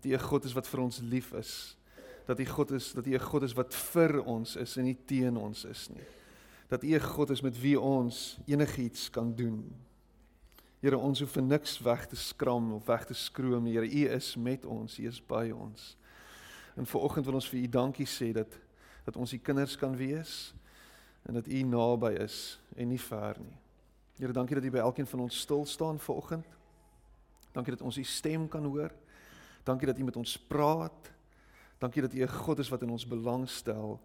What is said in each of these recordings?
Dat U 'n God is wat vir ons lief is. Dat U God is, dat U 'n God is wat vir ons is en nie teen ons is nie. Dat U 'n God is met wie ons enigiets kan doen. Here, ons hoef vir niks weg te skram of weg te skroom nie. Here, U is met ons, U is by ons. En vanoggend wil ons vir U dankie sê dat dat ons U kinders kan wees en dat U naby is en nie ver nie. Here, dankie dat U by elkeen van ons stil staan vanoggend. Dankie dat ons U stem kan hoor. Dankie dat U met ons praat. Dankie dat U 'n God is wat in ons belang stel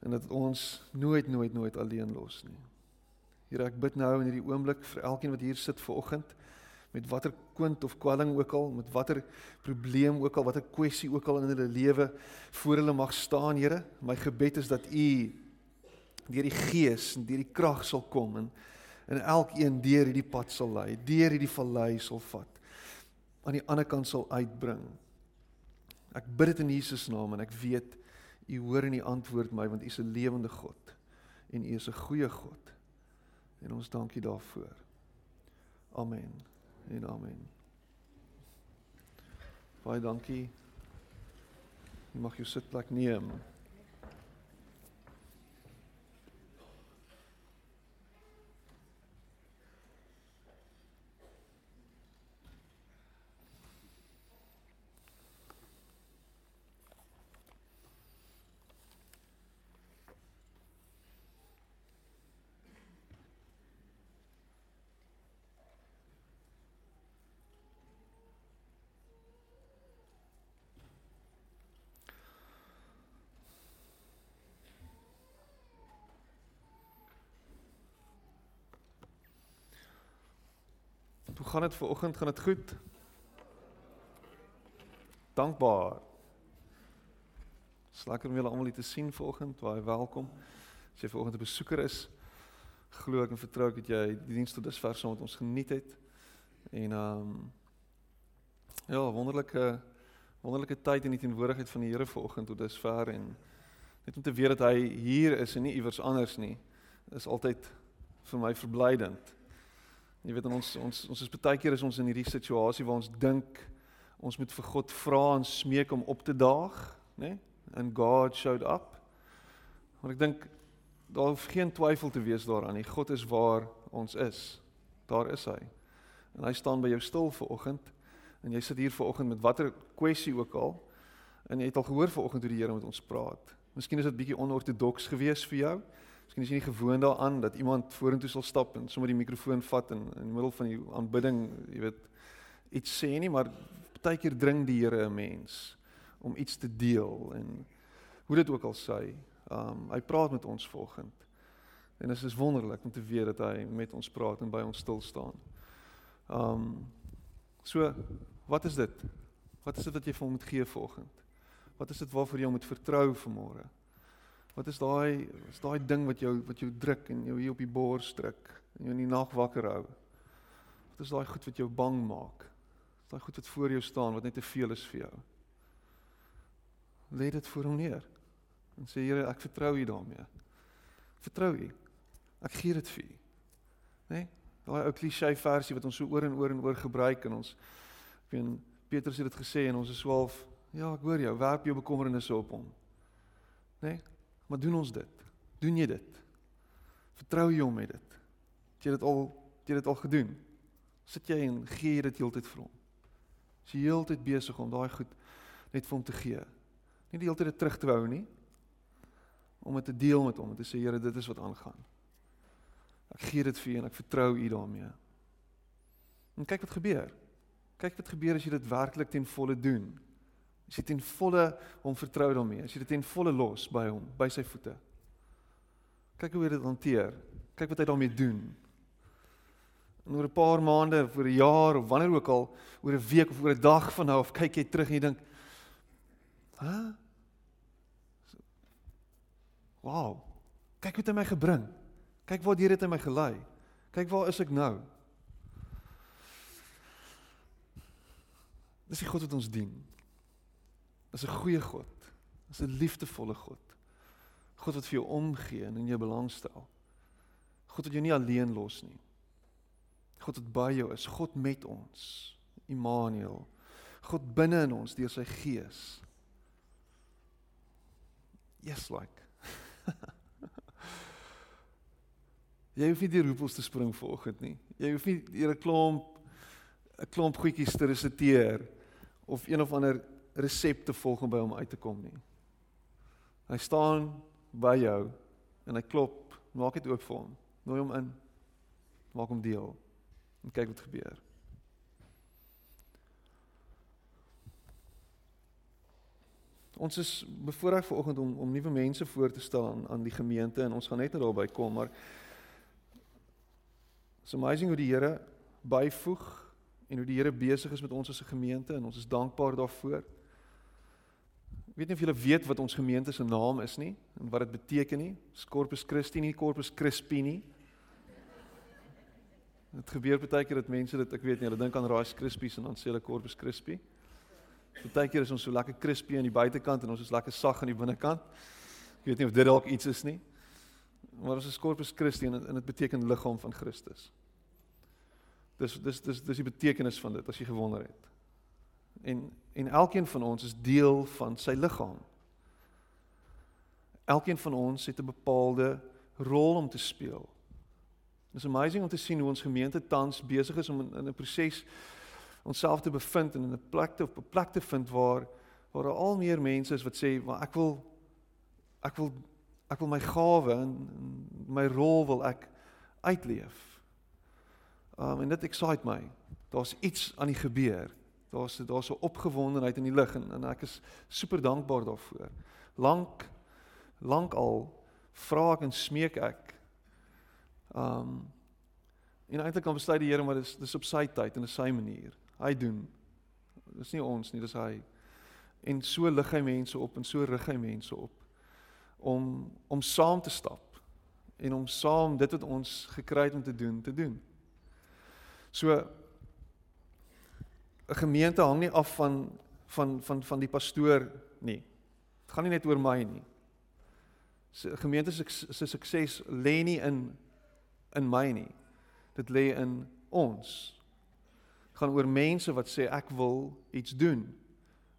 en dat ons nooit nooit nooit alleen los nie. Here, ek bid nou in hierdie oomblik vir elkeen wat hier sit vanoggend met watter kwint of kwelling ook al, met watter probleem ook al, watter kwessie ook al in hulle lewe voor hulle mag staan, Here. My gebed is dat U deur die Gees en deur die krag sal kom en en elkeen deur hierdie pad sal lei, deur hierdie vallei sal vat aan die ander kant sal uitbring. Ek bid dit in Jesus naam en ek weet u hoor en u antwoord my want u is 'n lewende God en u is 'n goeie God. En ons dankie daarvoor. Amen. En amen. Baie dankie. Jy mag jou sitplek neem. Hoe gaan dit ver oggend? Gaan dit goed? Dankbaar. Slekker om julle almal hier te sien ver oggend. Baie welkom. As jy ver oggend 'n besoeker is, glo ek en vertrou ek dat jy die diens tot dusver saam met ons geniet het. En ehm um, ja, wonderlike wonderlike tyd in die teenwoordigheid van die Here ver oggend tot dusver en net om te weet dat hy hier is en nie iewers anders nie, is altyd vir my verblydend. Jy weet ons ons ons is baie keer is ons in hierdie situasie waar ons dink ons moet vir God vra en smeek om op te daag, né? Nee? And God showed up. Maar ek dink daar hoef geen twyfel te wees daaraan nie. God is waar ons is. Daar is hy. En hy staan by jou stil vir oggend en jy sit hier vir oggend met watter kwessie ook al en jy het al gehoor vir oggend hoe die Here met ons praat. Miskien is dit bietjie onorthodox geweest vir jou. Miskien is jy nie gewoond daaraan dat iemand vorentoe sal stap en sommer die mikrofoon vat en in die middel van die aanbidding, jy weet, iets sê nie, maar baie keer dring die Here 'n mens om iets te deel en hoe dit ook al sê. Um hy praat met ons vanoggend. En dit is wonderlik om te weet dat hy met ons praat en by ons stil staan. Um so wat is dit? Wat is dit wat jy vir hom moet gee vanoggend? Wat is dit waarvoor jy moet vertrou vanmôre? Wat is daai is daai ding wat jou wat jou druk en jou hier op die bors druk en jou in die nag wakker hou? Wat is daai goed wat jou bang maak? Is daai goed wat voor jou staan wat net te veel is vir jou? Lê dit voor hom neer. En sê Here, ek vertrou U daarmee. Vertrou U. Ek gee dit vir U. Né? Nee? Daai ou klise versie wat ons so oor en oor en oor gebruik en ons ek weet Petrus het dit gesê en ons is swaalf ja, ek hoor jou, werp jou bekommernisse op hom. Né? Nee? Maar doen ons dit? Doen jy dit? Vertrou jy hom met dit? Het jy dit al het jy dit al gedoen? Sit jy en gee jy dit heeltyd vir hom? Is jy heeltyd besig om daai goed net vir hom te gee? Nie die heeltyd dit terug te hou nie. Om dit te deel met hom en te sê Here, dit is wat aangaan. Ek gee dit vir U en ek vertrou U daarmee. En kyk wat gebeur. Kyk wat gebeur as jy dit werklik ten volle doen. As jy ten volle hom vertrou daarmee, as jy dit ten volle los by hom, by sy voete. Kyk hoe hy dit hanteer. Kyk wat hy daarmee doen. En oor 'n paar maande of oor 'n jaar of wanneer ook al, oor 'n week of oor 'n dag van nou of kyk jy terug en jy dink, "Hæ? Huh? Wow. Kyk hoe dit my gebring. Kyk waar dit het my gelei. Kyk waar is ek nou?" Dis die God wat ons dien is 'n goeie God. Is 'n liefdevolle God. God wat vir jou omgee en in jou belangstel. God wat jou nie alleen los nie. God wat by jou is, God met ons. Immanuel. God binne in ons deur sy gees. Yes like. jy hoef nie die roepels te spring vanoggend nie. Jy hoef nie hier 'n klomp 'n klomp goedjies te resiteer of een of ander resep te volg om by hom uit te kom nie. Hy staan by jou en hy klop, maak dit oop vir hom. Nooi hom in. Maak hom deel. En kyk wat gebeur. Ons is bevoorreg vanoggend om om nuwe mense voor te stel aan aan die gemeente en ons gaan net daarby kom, maar it's amazing hoe die Here byvoeg en hoe die Here besig is met ons as 'n gemeente en ons is dankbaar daarvoor. Ek weet nie of julle weet wat ons gemeente se naam is nie en wat dit beteken nie. Corpus Christi nie, Corpus Crispy nie. Dit gebeur baie keer dat mense dit ek weet nie, hulle dink aan Rice Krispies en dan sê hulle Corpus Crispy. Partykeer is ons so lekker crispy aan die buitekant en ons is lekker sag aan die binnekant. Ek weet nie of dit dalk iets is nie. Maar ons is Corpus Christi en dit beteken liggaam van Christus. Dis dis dis dis die betekenis van dit as jy gewonder het. En en elkeen van ons is deel van sy liggaam. Elkeen van ons het 'n bepaalde rol om te speel. It's amazing om te sien hoe ons gemeente tans besig is om in, in 'n proses onsself te bevind en in 'n plek te op 'n plek te vind waar waar daar al meer mense is wat sê maar ek wil ek wil ek wil my gawe en my rol wil ek uitleef. Um en dit excite my. Daar's iets aan die gebeur. Daar's daar's 'n opgewondenheid in die lig en, en ek is super dankbaar daarvoor. Lank lank al vra ek en smeek ek. Um en eintlik kan besluit die Here maar dis dis op sy tyd en op sy manier. Hy doen. Dis nie ons nie, dis hy. En so lig hy mense op en so rig hy mense op om om saam te stap en om saam dit wat ons gekry het om te doen te doen. So 'n gemeente hang nie af van van van van die pastoor nie. Dit gaan nie net oor my nie. 'n Gemeente se sukses lê nie in in my nie. Dit lê in ons gaan oor mense wat sê ek wil iets doen.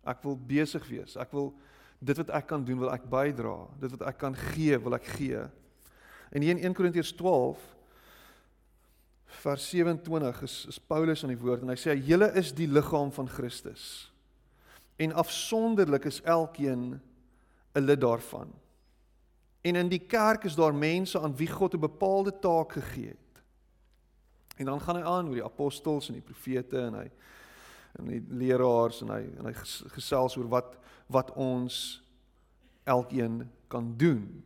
Ek wil besig wees. Ek wil dit wat ek kan doen, wil ek bydra. Dit wat ek kan gee, wil ek gee. En hier in 1 Korintiërs 12 vers 27 is is Paulus aan die woord en hy sê julle is die liggaam van Christus. En afsonderlik is elkeen 'n lid daarvan. En in die kerk is daar mense aan wie God 'n bepaalde taak gegee het. En dan gaan hy aan oor die apostels en die profete en hy en die leraars en hy en hy gesels oor wat wat ons elkeen kan doen.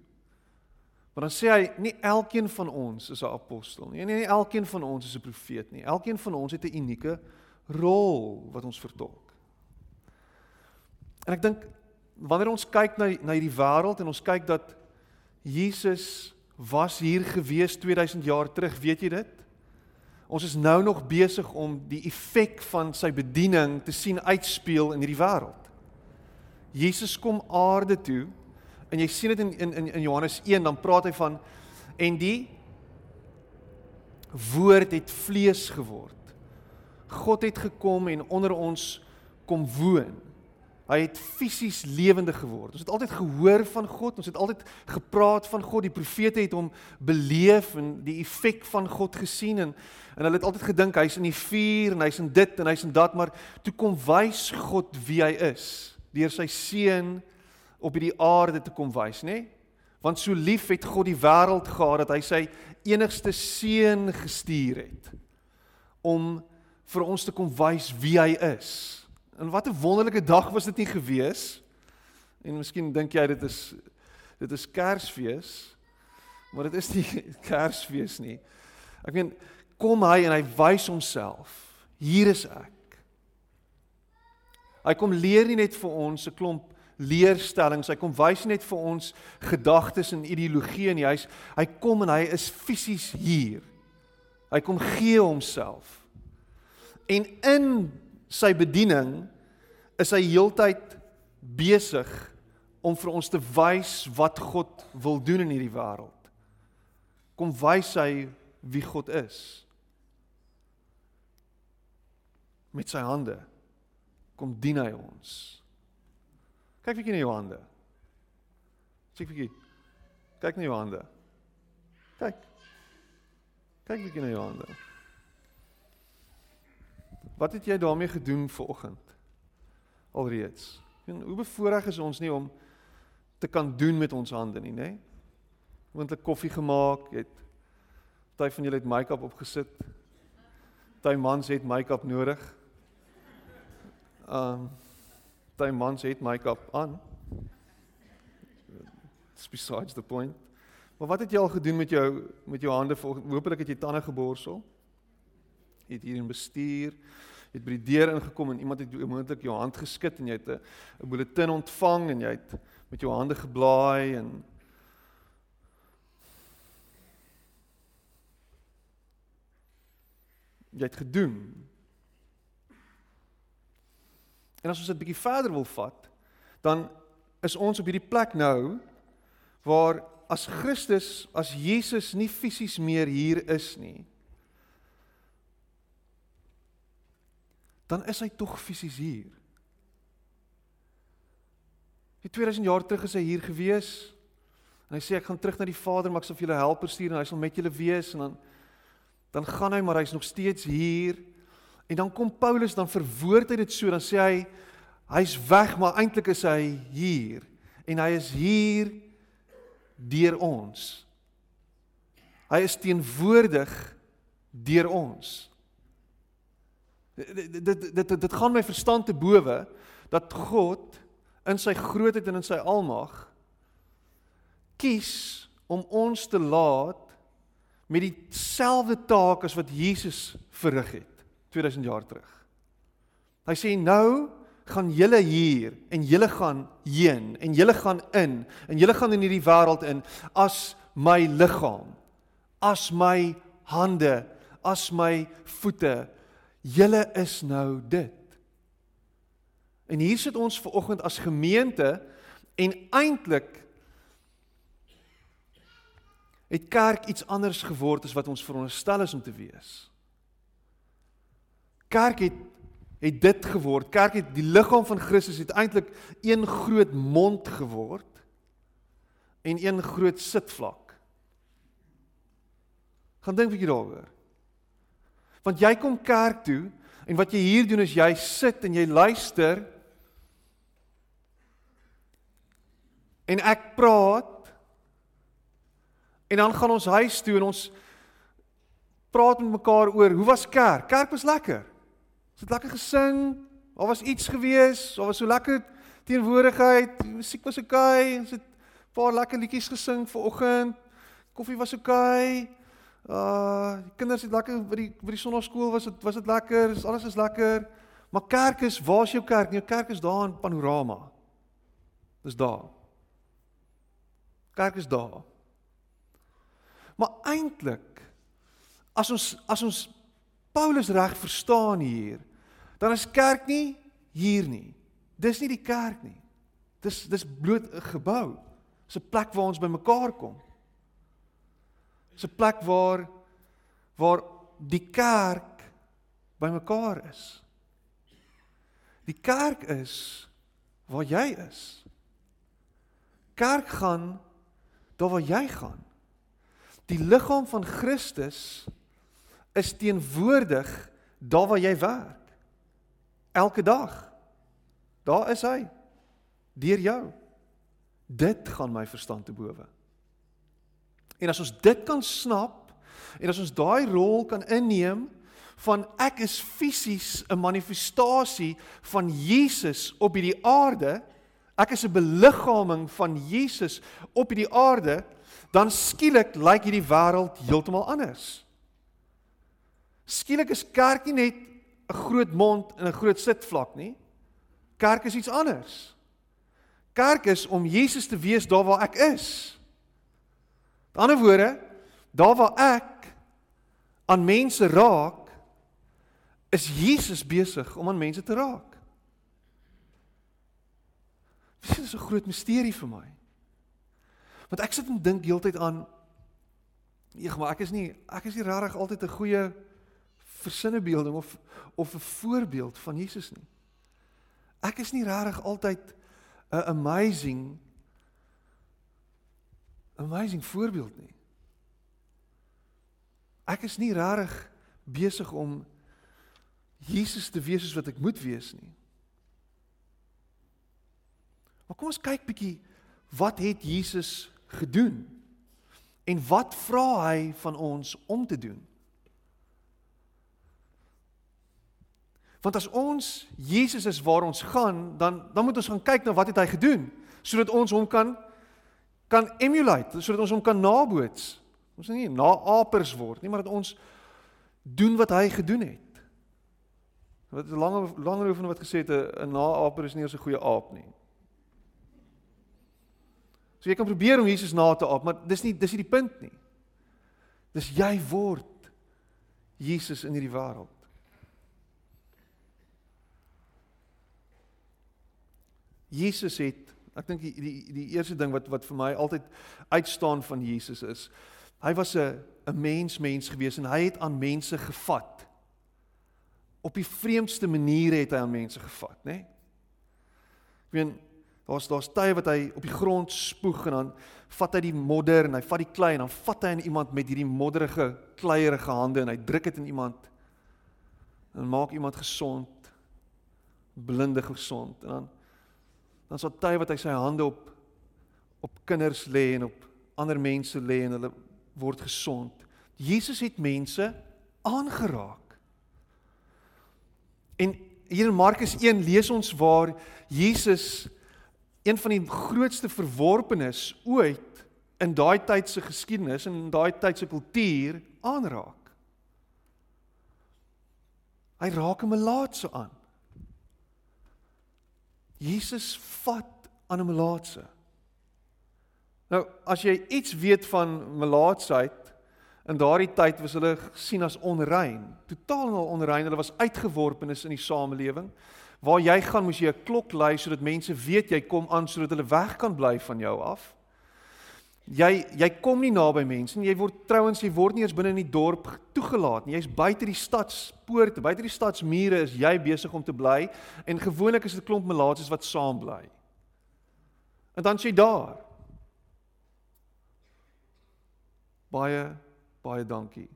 Maar dan sê hy nie elkeen van ons is 'n apostel nie. Nee, nie elkeen van ons is 'n profeet nie. Elkeen van ons het 'n unieke rol wat ons vertolk. En ek dink wanneer ons kyk na na hierdie wêreld en ons kyk dat Jesus was hier gewees 2000 jaar terug, weet jy dit? Ons is nou nog besig om die effek van sy bediening te sien uitspeel in hierdie wêreld. Jesus kom aarde toe en jy sien dit in in in Johannes 1 dan praat hy van en die woord het vlees geword. God het gekom en onder ons kom woon. Hy het fisies lewendig geword. Ons het altyd gehoor van God, ons het altyd gepraat van God. Die profete het hom beleef en die effek van God gesien en en hulle het altyd gedink hy's in die vuur en hy's in dit en hy's in dat, maar toe kom wys God wie hy is deur sy seun op hierdie aarde te kom wys, nê? Want so lief het God die wêreld gehad dat hy sy enigste seun gestuur het om vir ons te kom wys wie hy is. En wat 'n wonderlike dag was dit nie gewees? En miskien dink jy dit is dit is Kersfees, maar dit is nie Kersfees nie. Ek meen kom hy en hy wys homself. Hier is ek. Hy kom leer nie net vir ons 'n klomp leerstellings, hy kom wys net vir ons gedagtes en ideologieë nie. Hy's hy kom en hy is fisies hier. Hy kom gee homself. En in sy bediening is hy heeltyd besig om vir ons te wys wat God wil doen in hierdie wêreld. Kom wys hy wie God is. Met sy hande kom dien hy ons. Kyk bietjie na jou hande. Kyk bietjie. Kyk na jou hande. Kyk. Kyk bietjie na jou hande. Wat het jy daarmee gedoen vanoggend? Alreeds. En hoe bevoorreg is ons nie om te kan doen met ons hande nie, nê? Want 'n koffie gemaak, jy het party van julle het make-up opgesit. Party mans het make-up nodig. Um party mans het make-up aan. It's besides the point. Maar wat het jy al gedoen met jou met jou hande? Hoopelik het jy tande geborsel. Jy het hier in bestuur jy het by die deur ingekom en iemand het moontlik jou hand geskit en jy het 'n bulletin ontvang en jy het met jou hande geblaai en jy het gedoen. En as ons dit bietjie verder wil vat, dan is ons op hierdie plek nou waar as Christus, as Jesus nie fisies meer hier is nie, dan is hy tog fisies hier. Die 2000 jaar terug is hy hier gewees. En hy sê ek gaan terug na die Vader, maar ek sal vir julle helpers stuur en hy sal met julle wees en dan dan gaan hy maar hy's nog steeds hier. En dan kom Paulus dan verwoord hy dit so, dan sê hy hy's weg, maar eintlik is hy hier. En hy is hier deur ons. Hy is teenwoordig deur ons. Dit dit dit dit gaan my verstand te bowe dat God in sy grootheid en in sy almag kies om ons te laat met dieselfde taak as wat Jesus verrig het 2000 jaar terug. Hy sê nou gaan julle hier en julle gaan heen en julle gaan in en julle gaan in hierdie wêreld in as my liggaam, as my hande, as my voete, Julle is nou dit. En hier sit ons ver oggend as gemeente en eintlik het kerk iets anders geword as wat ons veronderstel is om te wees. Kerk het het dit geword. Kerk het die liggaam van Christus het eintlik een groot mond geword en een groot sitvlak. Gaan dink 'n bietjie daaroor. Want jy kom kerk toe en wat jy hier doen is jy sit en jy luister en ek praat en dan gaan ons huis toe en ons praat met mekaar oor hoe was kerk? Kerk was lekker. Ons het lekker gesing. Daar was iets gewees. Daar was so lekker teenwoordigheid. Die musiek was oukei. Okay. Ons het 'n paar lekker liedjies gesing vanoggend. Koffie was oukei. Okay. Uh die kinders het lekker by die by die sonnaskool was dit was dit lekker, alles is lekker. Maar kerk is, waar is jou kerk? Jou kerk is daar in Panorama. Dis daar. Kerk is daar. Maar eintlik as ons as ons Paulus reg verstaan hier, dan is kerk nie hier nie. Dis nie die kerk nie. Dis dis bloot 'n gebou. Dis 'n plek waar ons bymekaar kom. 'n plek waar waar die kerk bymekaar is. Die kerk is waar jy is. Kerk gaan daar waar jy gaan. Die liggaam van Christus is teenwoordig daar waar jy werk. Elke dag. Daar is hy. Deur jou. Dit gaan my verstand te bowe. En as ons dit kan snap en as ons daai rol kan inneem van ek is fisies 'n manifestasie van Jesus op hierdie aarde, ek is 'n beliggaaming van Jesus op hierdie aarde, dan skielik lyk hierdie wêreld heeltemal anders. Skielik is kerk nie net 'n groot mond en 'n groot sitvlak nie. Kerk is iets anders. Kerk is om Jesus te wees daar waar ek is. Met ander woorde, daar waar ek aan mense raak, is Jesus besig om aan mense te raak. Dit is 'n groot misterie vir my. Want ek sit en dink heeltyd aan Eeg, maar ek is nie ek is nie regtig altyd 'n goeie versinnebeelding of of 'n voorbeeld van Jesus nie. Ek is nie regtig altyd 'n amazing amazing voorbeeld nie. Ek is nie regtig besig om Jesus te wees soos wat ek moet wees nie. Maar kom ons kyk bietjie wat het Jesus gedoen? En wat vra hy van ons om te doen? Want as ons Jesus is waar ons gaan, dan dan moet ons gaan kyk na wat het hy gedoen sodat ons hom kan kan emulate, sodat ons hom kan naboots. Ons nie naapers word nie, maar dat ons doen wat hy gedoen het. Wat langer langer oor wat gesê het 'n naaper is nie eens 'n goeie aap nie. So jy kan probeer om Jesus na te aap, maar dis nie dis nie die punt nie. Dis jy word Jesus in hierdie wêreld. Jesus het ek dink die, die die eerste ding wat wat vir my altyd uitstaan van Jesus is hy was 'n 'n mens mens gewees en hy het aan mense gevat. Op die vreemdste maniere het hy aan mense gevat, né? Nee? Ek meen daar's daar's tye wat hy op die grond spoeg en dan vat hy die modder en hy vat die klei en dan vat hy aan iemand met hierdie modderige kleierige hande en hy druk dit in iemand en maak iemand gesond blinde gesond en dan dan daar tye wat hy sy hande op op kinders lê en op ander mense lê en hulle word gesond. Jesus het mense aangeraak. En hier in Markus 1 lees ons waar Jesus een van die grootste verworpenes ooit in daai tyd se geskiedenis en in daai tyd se kultuur aanraak. Hy raak 'n melaatse aan. Jesus vat aan 'n melaatse. Nou, as jy iets weet van melaatsheid, in daardie tyd was hulle gesien as onrein, totaal en al onrein. Hulle was uitgeworpenes in die samelewing. Waar jy gaan, moes jy 'n klok lui sodat mense weet jy kom aan sodat hulle weg kan bly van jou af. Jy jy kom nie naby mense nie. Jy word trouens jy word nie eens binne in die dorp toegelaat nie. Jy's buite die stadspoorte, buite die stadsmure is jy besig om te bly en gewoonlik is dit 'n klomp melaatses wat saam bly. En dan sê daar. Baie baie dankie.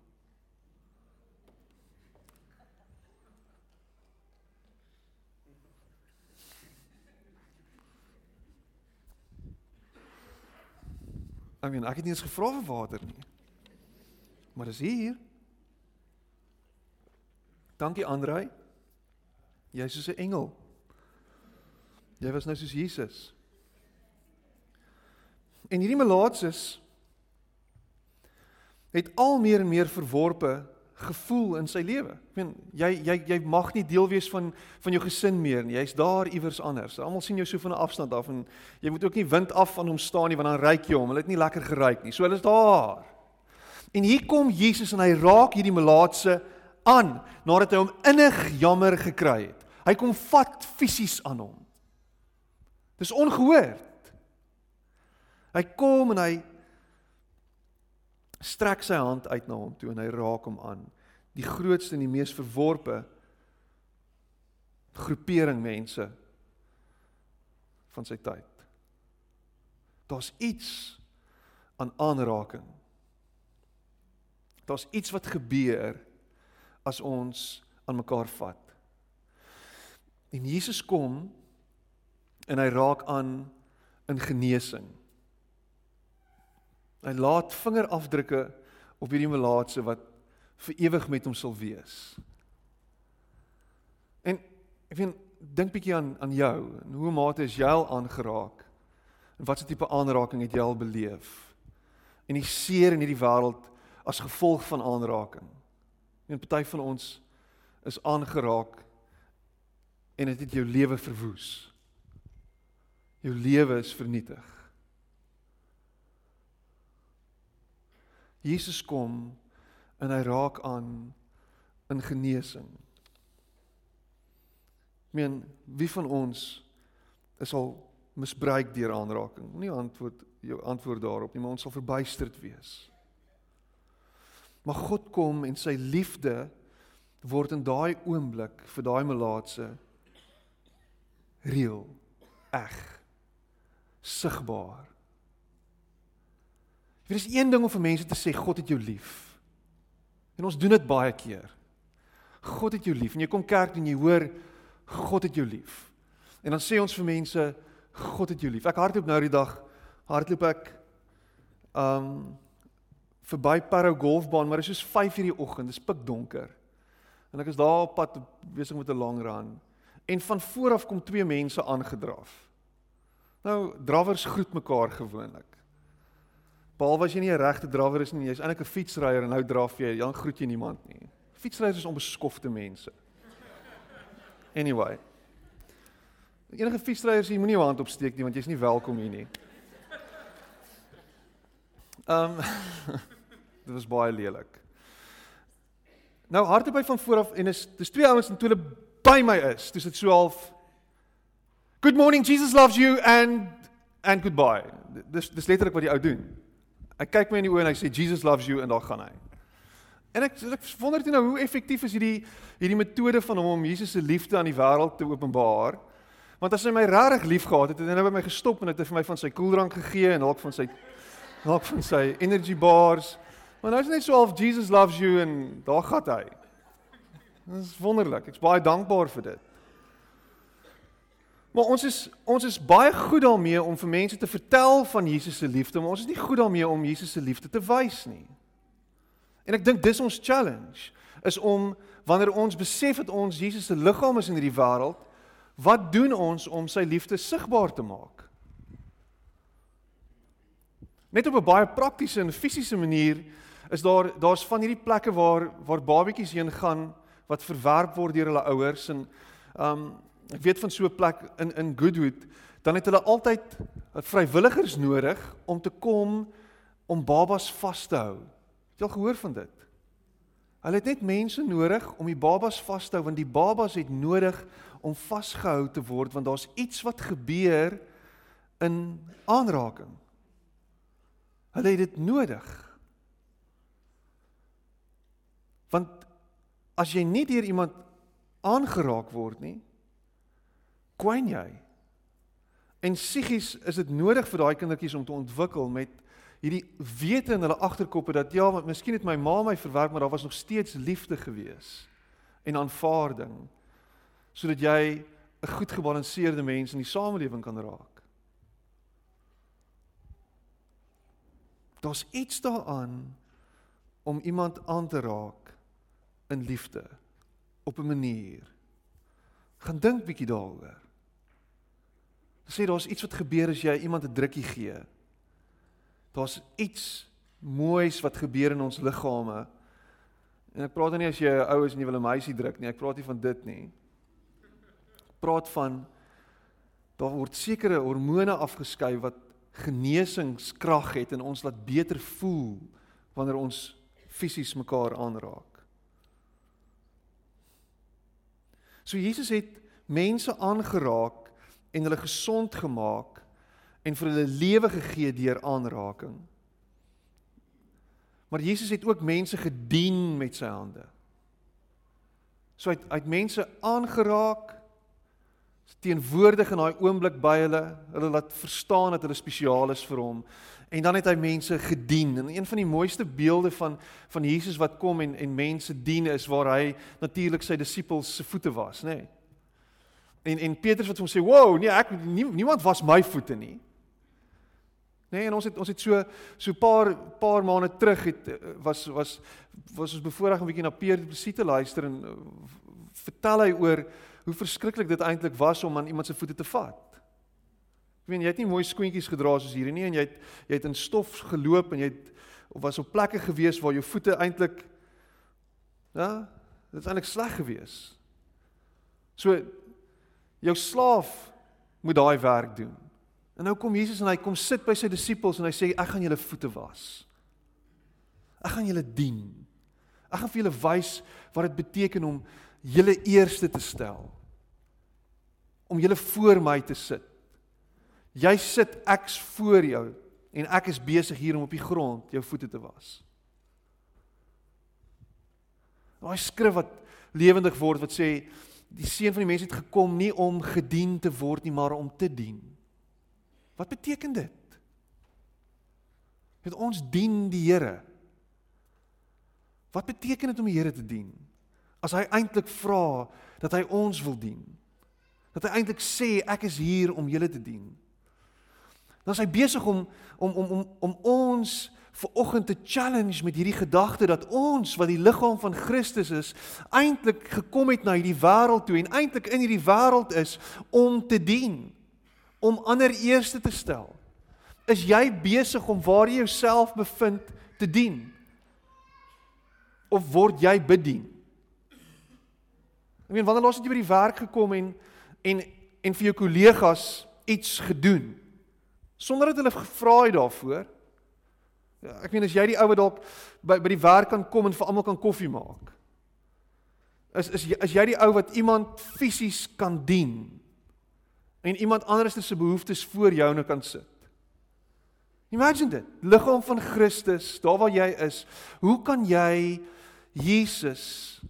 I mean, ek het nie eens gevra vir water nie. Maar dis hier. Dankie Andrei. Jy's soos 'n engel. Jy was nou soos Jesus. En hierdie melaatses het al meer en meer verworpe gevoel in sy lewe. Ek meen jy jy jy mag nie deel wees van van jou gesin meer nie. Jy's daar iewers anders. Almal sien jou so van 'n afstand af en jy moet ook nie wind af van hom staan nie want dan ryk jy hom. Hulle het nie lekker geryk nie. So hulle is daar. En hier kom Jesus en hy raak hierdie melaatse aan nadat hy hom innig jammer gekry het. Hy kom vat fisies aan hom. Dis ongehoord. Hy kom en hy strek sy hand uit na hom toe en hy raak hom aan. Die grootste en die mees verworpe groepering mense van sy tyd. Daar's iets aan aanraking. Daar's iets wat gebeur as ons aan mekaar vat. En Jesus kom en hy raak aan in genesing. Hy laat vingerafdrukke op hierdie melaatse wat vir ewig met hom sal wees. En ek weet dink bietjie aan aan jou en hoe mate is jy al aangeraak? En watse tipe aanraking het jy al beleef? En die seer in hierdie wêreld as gevolg van aanraking. En party van ons is aangeraak en dit het, het jou lewe verwoes. Jou lewe is vernietig. Jesus kom en hy raak aan in genesing. Ek meen, wie van ons is al misbruik deur aanraking? Nie antwoord jou antwoord daarop nie, maar ons sal verbuisterd wees. Maar God kom en sy liefde word in daai oomblik vir daai melaatse reël, eg, sigbaar. Dit is een ding om vir mense te sê God het jou lief. En ons doen dit baie keer. God het jou lief. En jy kom kerk en jy hoor God het jou lief. En dan sê ons vir mense God het jou lief. Ek hardloop nou die dag hardloop ek um verby Parow golfbaan, maar dit is soos 5:00 die oggend, dit is pikdonker. En ek is daar op pad besig met 'n lang run. En van voor af kom twee mense aangedraf. Nou, drawers groet mekaar gewoonlik. Behalwe as jy nie 'n regte drawer is nie, jy's eintlik 'n fietsryer en nou draf jy, dan groet jy niemand nie. Fietsryers is onbeskofte mense. Anyway. Enige fietsryers, jy moenie jou hand opsteek nie want jy's nie welkom hier nie. Ehm um, dit was baie lelik. Nou hardop van voor af en is dis twee ouens en toe hulle by my is, dis dit so half Good morning Jesus loves you and and goodbye. Dis dis letterlik wat die ou doen. Hy kyk my in die oë en hy sê Jesus loves you en daar gaan hy. En ek ek wonder net nou hoe effektief is hierdie hierdie metode van hom om Jesus se liefde aan die wêreld te openbaar. Want as hy my regtig liefgehad het, het hy nou by my gestop en het hy vir my van sy koeldrank gegee en dalk van sy dalk van sy energy bars. Maar nou is net so half Jesus loves you en daar gaan hy. Dit is wonderlik. Ek's baie dankbaar vir dit. Maar ons is ons is baie goed daarmee om vir mense te vertel van Jesus se liefde, maar ons is nie goed daarmee om Jesus se liefde te wys nie. En ek dink dis ons challenge is om wanneer ons besef dat ons Jesus se liggaam is in hierdie wêreld, wat doen ons om sy liefde sigbaar te maak? Net op 'n baie praktiese en fisiese manier is daar daar's van hierdie plekke waar waar babetjies heen gaan wat verwerp word deur hulle ouers en um ek weet van so 'n plek in in Goodwood, dan het hulle altyd vrywilligers nodig om te kom om babas vas te hou. Het jy al gehoor van dit? Hulle het net mense nodig om die babas vas te hou want die babas het nodig om vasgehou te word want daar's iets wat gebeur in aanraking. Hulle het dit nodig. Want as jy nie deur iemand aangeraak word nie, kwyn jy. En psigies is dit nodig vir daai kindertjies om te ontwikkel met hierdie wete in hulle agterkoppe dat ja, want miskien het my ma my verwerp, maar daar was nog steeds liefde gewees en aanvaarding sodat jy 'n goed gebalanseerde mens in die samelewing kan raak. Daar's iets daaraan om iemand aan te raak in liefde op 'n manier. Gaan dink bietjie daaroor. Sê daar's iets wat gebeur as jy iemand 'n drukkie gee. Daar's iets moois wat gebeur in ons liggame. En ek praat nie as jy 'n ou is en jy wil 'n meisie druk nie. Ek praat nie van dit nie. Ek praat van daar word sekere hormone afgeskei wat genesingskrag het en ons laat beter voel wanneer ons fisies mekaar aanraak. So Jesus het mense aangeraak en hulle gesond gemaak en vir hulle lewe gegee deur aanraking. Maar Jesus het ook mense gedien met sy hande. So hy het, hy het mense aangeraak teenwoordig in daai oomblik by hulle, hulle laat verstaan dat hulle spesiaal is vir hom en dan het hy mense gedien. En een van die mooiste beelde van van Jesus wat kom en en mense dien is waar hy natuurlik sy disippels se voete was, nê? Nee. En en Petrus wat hom sê, "Wow, nee, ek nie, niemand was my voete nie." Nee, en ons het ons het so so paar paar maande terug het was was was ons bevoorreg om 'n bietjie na Petrus te luister en uh, vertel hy oor hoe verskriklik dit eintlik was om aan iemand se voete te vat. Ek weet jy het nie mooi skoentjies gedra soos hierdie nie en jy het jy het in stof geloop en jy het of was op plekke gewees waar jou voete eintlik ja, dit is eintlik sleg geweest. So jou slaaf moet daai werk doen. En nou kom Jesus en hy kom sit by sy disippels en hy sê ek gaan julle voete was. Ek gaan julle dien. Ek gaan vir julle wys wat dit beteken om julle eerste te stel. Om julle voor my te sit. Jy sit ek's voor jou en ek is besig hier om op die grond jou voete te was. Daai skrif wat lewendig word wat sê die seun van die mens het gekom nie om gedien te word nie, maar om te dien. Wat beteken dit? Dat ons dien die Here. Wat beteken dit om die Here te dien? As hy eintlik vra dat hy ons wil dien. Dat hy eintlik sê ek is hier om julle te dien. Dan is hy besig om om om om om ons ver oggend te challenge met hierdie gedagte dat ons wat die liggaam van Christus is, eintlik gekom het na hierdie wêreld toe en eintlik in hierdie wêreld is om te dien, om ander eerste te stel. Is jy besig om waar jy jouself bevind te dien? Of word jy bedien? Ek meen wanneer laas het jy by die werk gekom en en en vir jou kollegas iets gedoen sonder dat hulle gevra het daarvoor? Ek meen as jy die ou wat dalk by by die werk kan kom en vir almal kan koffie maak. Is is jy, is jy die ou wat iemand fisies kan dien en iemand anders se behoeftes voor joune kan sit. Imagine dit, liggaam van Christus, daar waar jy is, hoe kan jy Jesus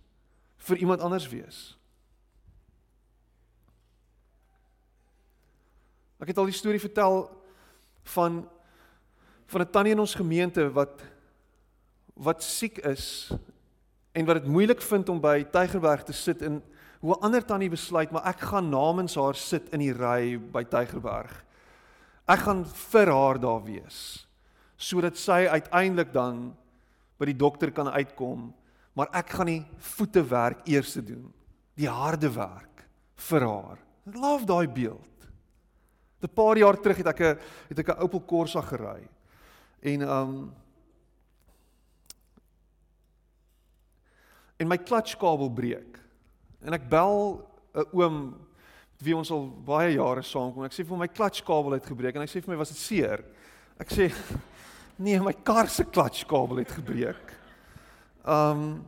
vir iemand anders wees? Ek het al die storie vertel van van 'n tannie in ons gemeente wat wat siek is en wat dit moeilik vind om by Tygerberg te sit en hoe 'n ander tannie besluit maar ek gaan namens haar sit in die ry by Tygerberg. Ek gaan vir haar daar wees sodat sy uiteindelik dan by die dokter kan uitkom, maar ek gaan die voetewerk eers doen, die harde werk vir haar. Ek love daai beeld. 'n Paar jaar terug het ek 'n het ek 'n Opel Corsa gery. En um en my klatskabel breek. En ek bel 'n oom wie ons al baie jare saam kom. Ek sê vir hom my klatskabel het gebreek en hy sê vir my was dit seer? Ek sê nee, my kar se klatskabel het gebreek. Um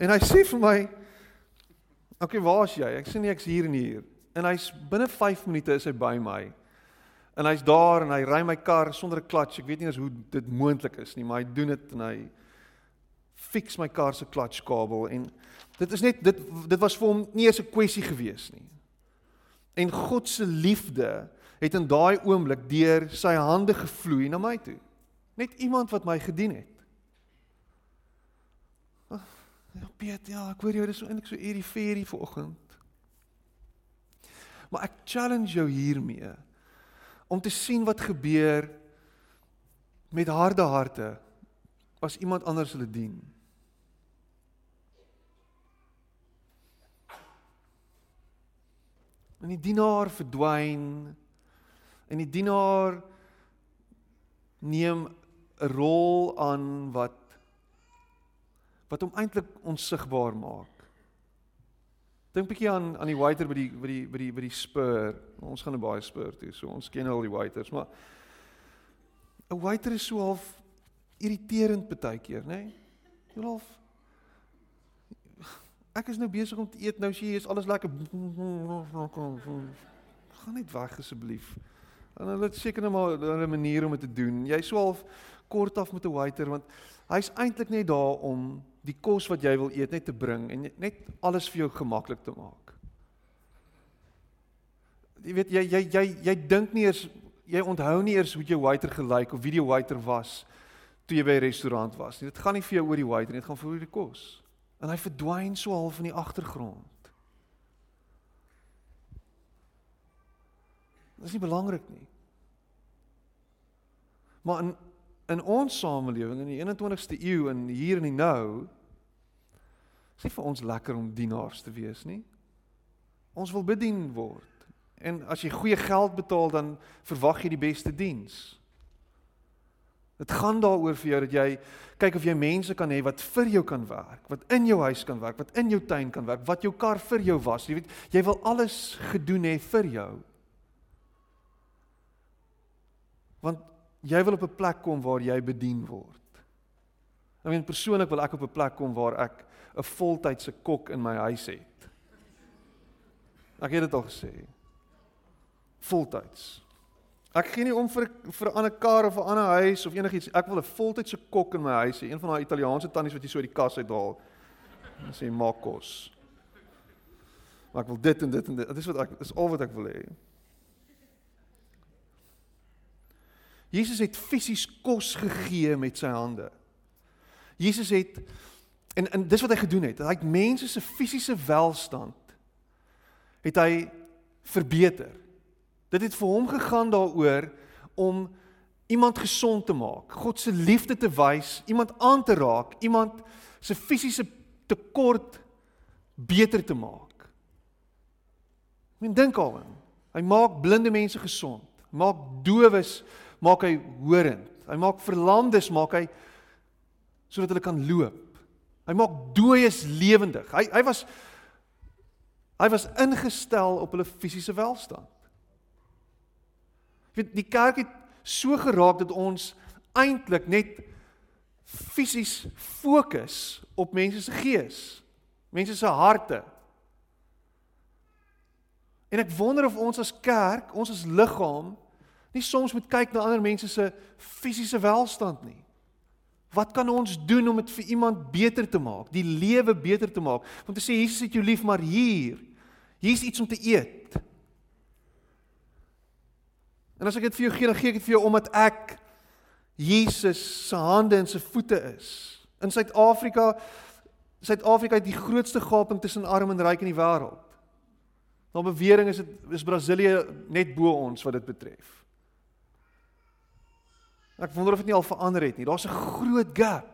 en hy sê vir my Okay, waar's jy? Ek sê nee, ek's hier en hier. En hy's binne 5 minute is hy by my. En hy's daar en hy ry my kar sonder 'n klats. Ek weet nie eens hoe dit moontlik is nie, maar hy doen dit en hy fix my kar se klatskabel en dit is net dit dit was vir hom nie eens 'n kwessie gewees nie. En God se liefde het in daai oomblik deur sy hande gevloei na my toe. Net iemand wat my gedien het. Ja Piet, ja, ek hoor jou, dis so eintlik so hierdie ferie vanoggend. Maar ek challenge jou hiermee om te sien wat gebeur met harde harte as iemand anders hulle dien. En die dienaar verdwyn en die dienaar neem 'n rol aan wat wat hom eintlik onsigbaar maak. Dink bietjie aan aan die waiter by die by die by die by die spur. Ons gaan nou baie spur toe, so ons ken al die waiters, maar 'n waiter is so half irriterend baie keer, nê? Nee? Jy half Ek is nou besig om te eet, nou sien jy is alles lekker. Gaan net weg asseblief. En hulle het seker net maar 'n manier om dit te doen. Jy sou half kort af met 'n waiter want Hy's eintlik net daar om die kos wat jy wil eet net te bring en net alles vir jou gemaklik te maak. Jy weet jy jy jy jy dink nie eers jy onthou nie eers hoe jou waiter gelyk of wie die waiter was toe jy by 'n restaurant was nie. Dit gaan nie vir jou oor die waiter nie, dit gaan vir oor die kos. En hy verdwyn so half in die agtergrond. Dit is nie belangrik nie. Maar in in ons samelewing in die 21ste eeu en hier en nou is nie vir ons lekker om dienaars te wees nie. Ons wil bedien word. En as jy goeie geld betaal dan verwag jy die beste diens. Dit gaan daaroor vir jou dat jy kyk of jy mense kan hê wat vir jou kan werk, wat in jou huis kan werk, wat in jou tuin kan werk, wat jou kar vir jou was. Jy weet, jy wil alles gedoen hê vir jou. Want Jy wil op 'n plek kom waar jy bedien word. Ek meen persoonlik wil ek op 'n plek kom waar ek 'n voltydse kok in my huis het. Ek het dit al gesê. Voltyds. Ek gee nie om vir vir 'n ander kar of 'n ander huis of enigiets. Ek wil 'n voltydse kok in my huis hê, een van daai Italiaanse tannies wat jy so uit die kas uithaal. En sê maak kos. Maar ek wil dit en dit en dit. Dit is wat ek dis al wat ek wil hê. Jesus het fisies kos gegee met sy hande. Jesus het en en dis wat hy gedoen het. Hy het mense se fisiese welstand het hy verbeter. Dit het vir hom gegaan daaroor om iemand gesond te maak, God se liefde te wys, iemand aan te raak, iemand se fisiese tekort beter te maak. Men dink daaraan. Hy maak blinde mense gesond, maak dowes, maak hy horend. Hy maak verlamdes, maak hy sodat hulle kan loop. Hy maak dooies lewendig. Hy hy was hy was ingestel op hulle fisiese welstand. Jy weet die kerk het so geraak dat ons eintlik net fisies fokus op mense se gees, mense se harte. En ek wonder of ons as kerk, ons as liggaam, nie soms moet kyk na ander mense se fisiese welstand nie. Wat kan ons doen om dit vir iemand beter te maak, die lewe beter te maak? Want te sê Jesus het jou lief, maar hier, hier's iets om te eet. En as ek dit vir jou gee, dan gee ek dit vir jou omdat ek Jesus se hande en se voete is. In Suid-Afrika Suid-Afrika het die grootste gaping tussen arm en ryk in die wêreld. Nou bewering is dit is Brasilië net bo ons wat dit betref. Ek wonder of dit nie al verander het nie. Daar's 'n groot gap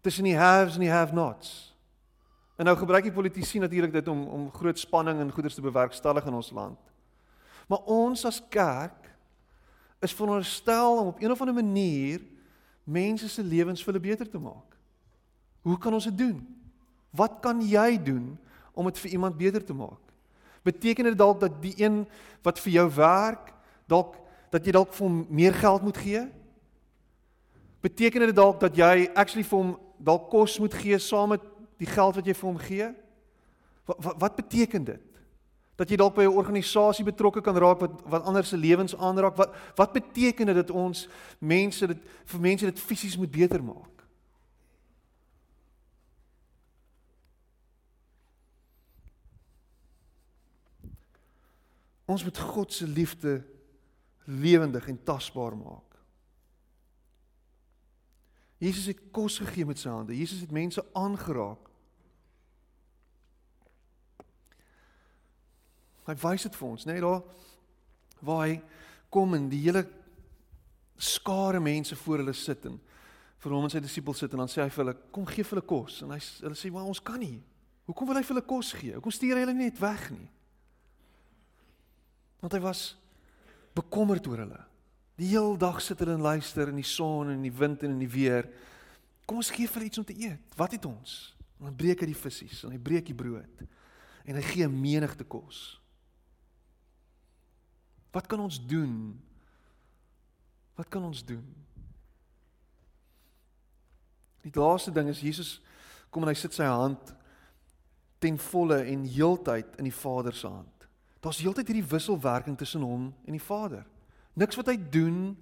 tussen die haves en die have-nots. En nou gebruik die politici natuurlik dit om om groot spanning en goederes te bewerkstellig in ons land. Maar ons as kerk is veronderstel om op een of ander manier mense se lewens vir hulle beter te maak. Hoe kan ons dit doen? Wat kan jy doen om dit vir iemand beter te maak? Beteken dit dalk dat die een wat vir jou werk, dalk dat jy dalk vir hom meer geld moet gee? Beteken dit dalk dat jy actually vir hom dalk kos moet gee saam met die geld wat jy vir hom gee? Wat wat, wat beteken dit? dat jy dalk by 'n organisasie betrokke kan raak wat wat ander se lewens aanraak. Wat wat beteken dit dat ons mense dit vir mense dit fisies moet beter maak? Ons moet God se liefde lewendig en tasbaar maak. Jesus het kos gegee met sy hande. Jesus het mense aangeraak. Hy wys dit vir ons, né, nee, daar waar hy kom en die hele skare mense voor hulle sit en vir hom en sy disippels sit en dan sê hy vir hulle, "Kom gee vir hulle kos." En hy hulle sê, "Maar ons kan nie." Hoekom wil hy vir hulle kos gee? Hoekom stuur hy hulle net weg nie? Want hy was bekommerd oor hulle. Die hele dag sit hulle en luister in die son en in die wind en in die weer. Kom ons gee vir hulle iets om te eet. Wat het ons? En dan breek hy die visse en hy breek die brood en hy gee menigte kos. Wat kan ons doen? Wat kan ons doen? Die laaste ding is Jesus kom en hy sit sy hand ten volle en heeltyd in die Vader se hand. Daar's heeltyd hierdie wisselwerking tussen hom en die Vader. Niks wat hy doen.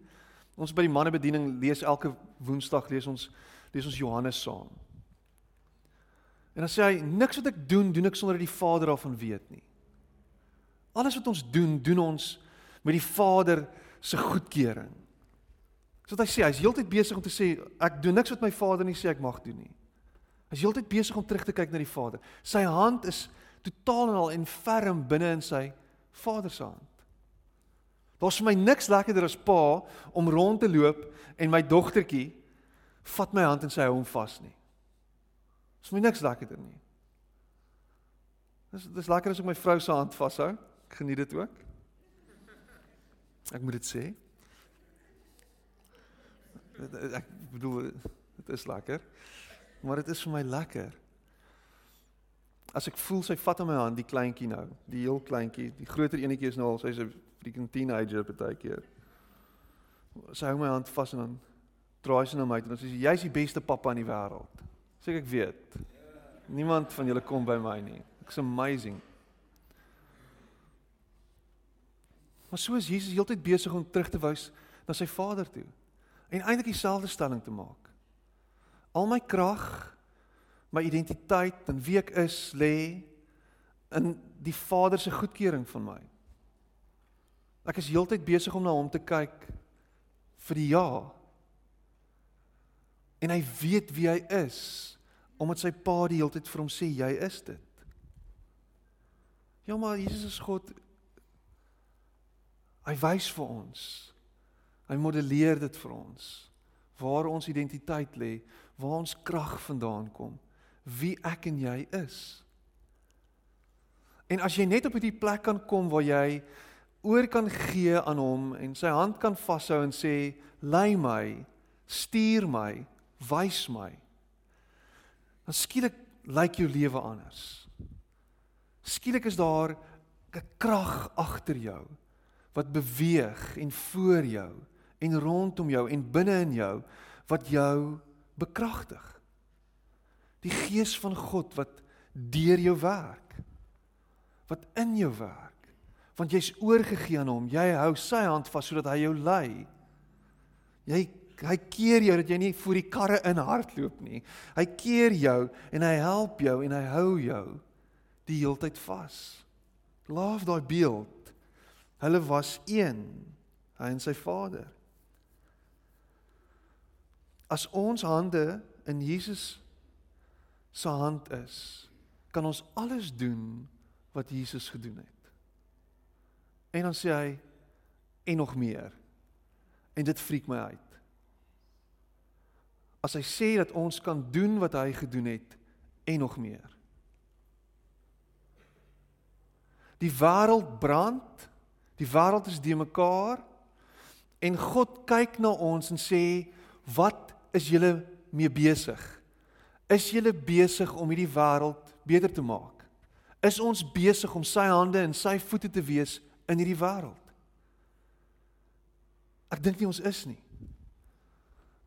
Ons by die mannebediening lees elke Woensdag lees ons lees ons Johannes saam. En dan sê hy niks wat ek doen, doen ek sonder dat die Vader daarvan weet nie. Alles wat ons doen, doen ons met die Vader se goedkeuring. So wat hy sê, hy's heeltyd besig om te sê ek doen niks wat my Vader nie sê ek mag doen nie. Hy's heeltyd besig om terug te kyk na die Vader. Sy hand is totaal en al en ferm binne in sy Vader se hand. Daar's vir my niks lekkerder as pa om rond te loop en my dogtertjie vat my hand en sy hou hom vas nie. Dis vir my niks lekkerder nie. Dis dis lekker as ek my vrou se hand vashou. Ek geniet dit ook. Ek moet dit sê. Ek bedoel dit is lekker. Maar dit is vir my lekker. As ek voel sy vat aan my hand, die kleintjie nou, die heel kleintjie, die groter enetjie is nou al sy's 'n freaking teenager partykeer. Sy hou my hand vas en dan draai sy na my en dan sê sy jy's die beste pappa in die wêreld. Sê ek weet. Niemand van julle kom by my nie. It's amazing. Maar so is Jesus heeltyd besig om terug te wys na sy Vader toe. En eintlik dieselfde stelling te maak. Al my krag, my identiteit en wie ek is lê in die Vader se goedkeuring van my. Ek is heeltyd besig om na hom te kyk vir die ja. En hy weet wie hy is omdat sy pa die hele tyd vir hom sê jy is dit. Ja maar Jesus is God. Hy wys vir ons. Hy modelleer dit vir ons waar ons identiteit lê, waar ons krag vandaan kom, wie ek en jy is. En as jy net op hierdie plek kan kom waar jy oor kan gee aan hom en sy hand kan vashou en sê lei my, stuur my, wys my. Dan skielik lyk jou lewe anders. Skielik is daar 'n krag agter jou wat beweeg en voor jou en rondom jou en binne in jou wat jou bekragtig. Die gees van God wat deur jou werk. Wat in jou werk. Want jy's oorgegee aan hom. Jy hou sy hand vas sodat hy jou lei. Jy hy keer jou dat jy nie voor die karre in hardloop nie. Hy keer jou en hy help jou en hy hou jou die heeltyd vas. Laaf daai beeld. Hulle was een, hy en sy Vader. As ons hande in Jesus se hand is, kan ons alles doen wat Jesus gedoen het. En dan sê hy en nog meer. En dit freak my uit. As hy sê dat ons kan doen wat hy gedoen het en nog meer. Die wêreld brand. Die wêreld is de mekaar en God kyk na ons en sê wat is julle mee besig? Is julle besig om hierdie wêreld beter te maak? Is ons besig om sy hande en sy voete te wees in hierdie wêreld? Ek dink nie ons is nie.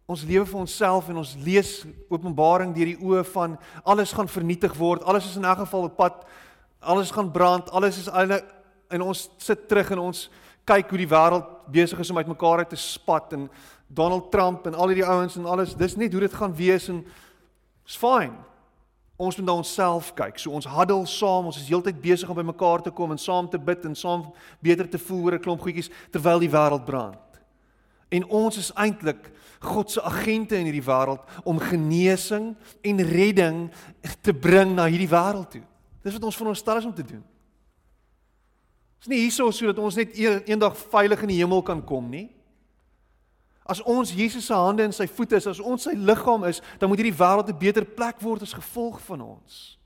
Ons lewe vir onsself en ons lees Openbaring deur die oë van alles gaan vernietig word. Alles is in 'n geval op pad. Alles gaan brand. Alles is alle en ons sit terug en ons kyk hoe die wêreld besig is om uitmekaar uit te spat en Donald Trump en al hierdie ouens en alles, dis net hoe dit gaan wees en is fyn. Ons moet na onsself kyk. So ons huddle saam, ons is heeltyd besig om by mekaar te kom en saam te bid en saam beter te voel oor 'n klomp goedjies terwyl die wêreld brand. En ons is eintlik God se agente in hierdie wêreld om genesing en redding te bring na hierdie wêreld toe. Dis wat ons veronderstel is om te doen. Dis nie hierso sodat ons net eendag veilig in die hemel kan kom nie. As ons Jesus se hande en sy voete is, as ons sy liggaam is, dan moet hierdie wêreld 'n beter plek word as gevolg van ons.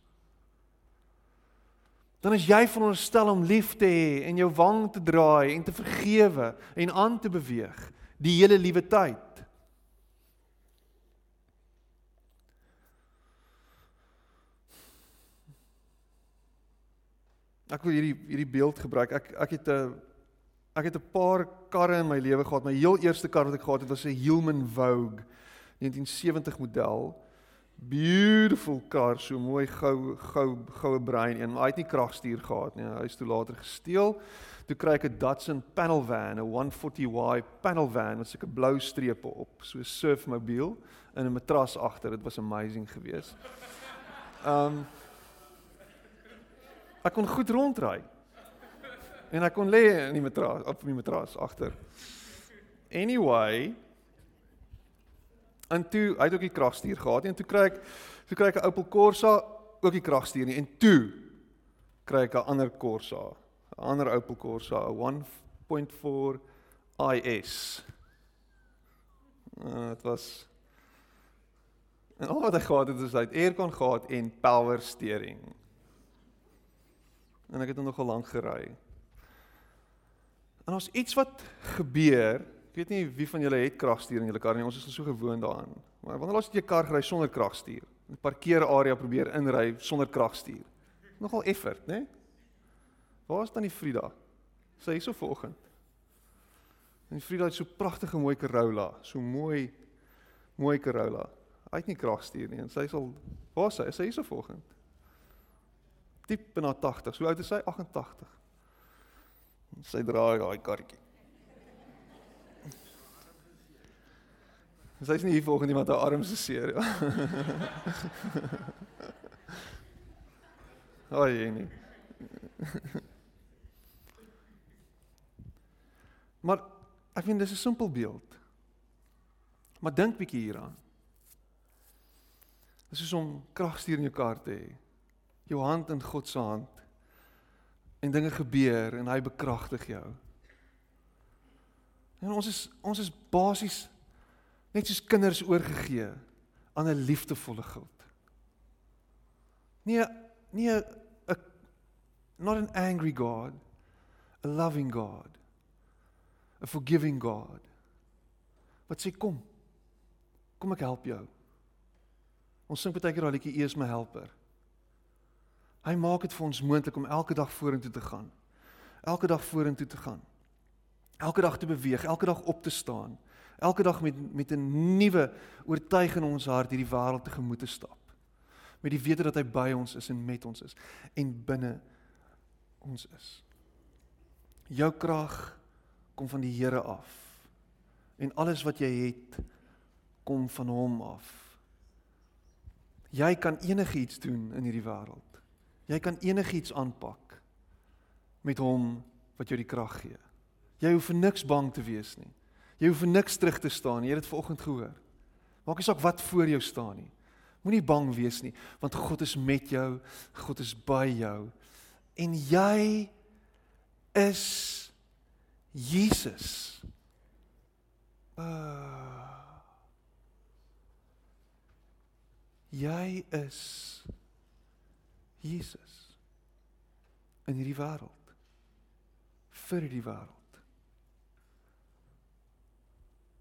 Dan is jy veronderstel om lief te hê en jou wang te draai en te vergewe en aan te beweeg die hele liewe tyd. Ek wil hierdie hierdie beeld gebruik. Ek ek het 'n Ek het 'n paar karre in my lewe gehad. My heel eerste kar wat ek gehad het was 'n Hillman Vogue 1970 model. Beautiful kar, so mooi gou gou goue brein een. Maar hy het nie kragstuur gehad nie. Hy is toe later gesteel. Toe kry ek 'n Datsun panel van, 'n 140Y panel van met sulke blou strepe op, so surfmobiel in 'n matras agter. Dit was amazing geweest. Um Ek kon goed rondry. En ek kon lê in die matras, op die matras agter. Anyway, en toe hy het ook die kragstuur gehad en toe kry ek toe kry ek 'n Opel Corsa ook die kragstuur nie en toe kry ek 'n ander Corsa, 'n ander Opel Corsa, 'n 1.4 IS. Uh, dit was en al wat hy gehad het is hy het aircon gehad en power steering. En ek het hom nogal lank gery. En as iets wat gebeur, ek weet nie wie van julle het kragstuur in julle kar nie, ons is so gewoond daaraan. Maar wanneer laas het jy kar gery sonder kragstuur? 'n Parkeerarea probeer inry sonder kragstuur. Nogal effort, né? Waar is dan die Frida? Sy is so vanoggend. En Frida het so pragtige mooi Corolla, so mooi mooi Corolla. Hy het nie kragstuur nie en sy sal waar is sy? Sy is so vanoggend. Diep in haar 80. Hoe oud is sy? 88. Sy dra daai karretjie. Sy is nie hier volgens iemand haar arms se seer. Ja. Ag nee. maar ek vind dis 'n simpel beeld. Maar dink bietjie hieraan. Dit is om kragstuur in jou kaart te hê. Jou hand in God se hand. En dinge gebeur en hy bekragtig jou. En ons is ons is basies net soos kinders oorgegee aan 'n liefdevolle God. Nee, nee 'n not an angry God, a loving God. A forgiving God. Wat sê kom. Kom ek help jou. Ons sing baie keer daai liedjie U is my helper. Hy maak dit vir ons moontlik om elke dag vorentoe te gaan. Elke dag vorentoe te gaan. Elke dag te beweeg, elke dag op te staan. Elke dag met met 'n nuwe oortuiging in ons hart hierdie wêreld te gemoed te stap. Met die wete dat hy by ons is en met ons is en binne ons is. Jou krag kom van die Here af. En alles wat jy het kom van hom af. Jy kan enigiets doen in hierdie wêreld. Jy kan enigiets aanpak met hom wat jou die krag gee. Jy hoef vir niks bang te wees nie. Jy hoef vir niks terug te staan nie. Jy het dit vanoggend gehoor. Maak nie saak wat voor jou staan nie. Moenie bang wees nie, want God is met jou. God is by jou. En jy is Jesus. Uh, Jy is Jesus in hierdie wêreld vir die wêreld.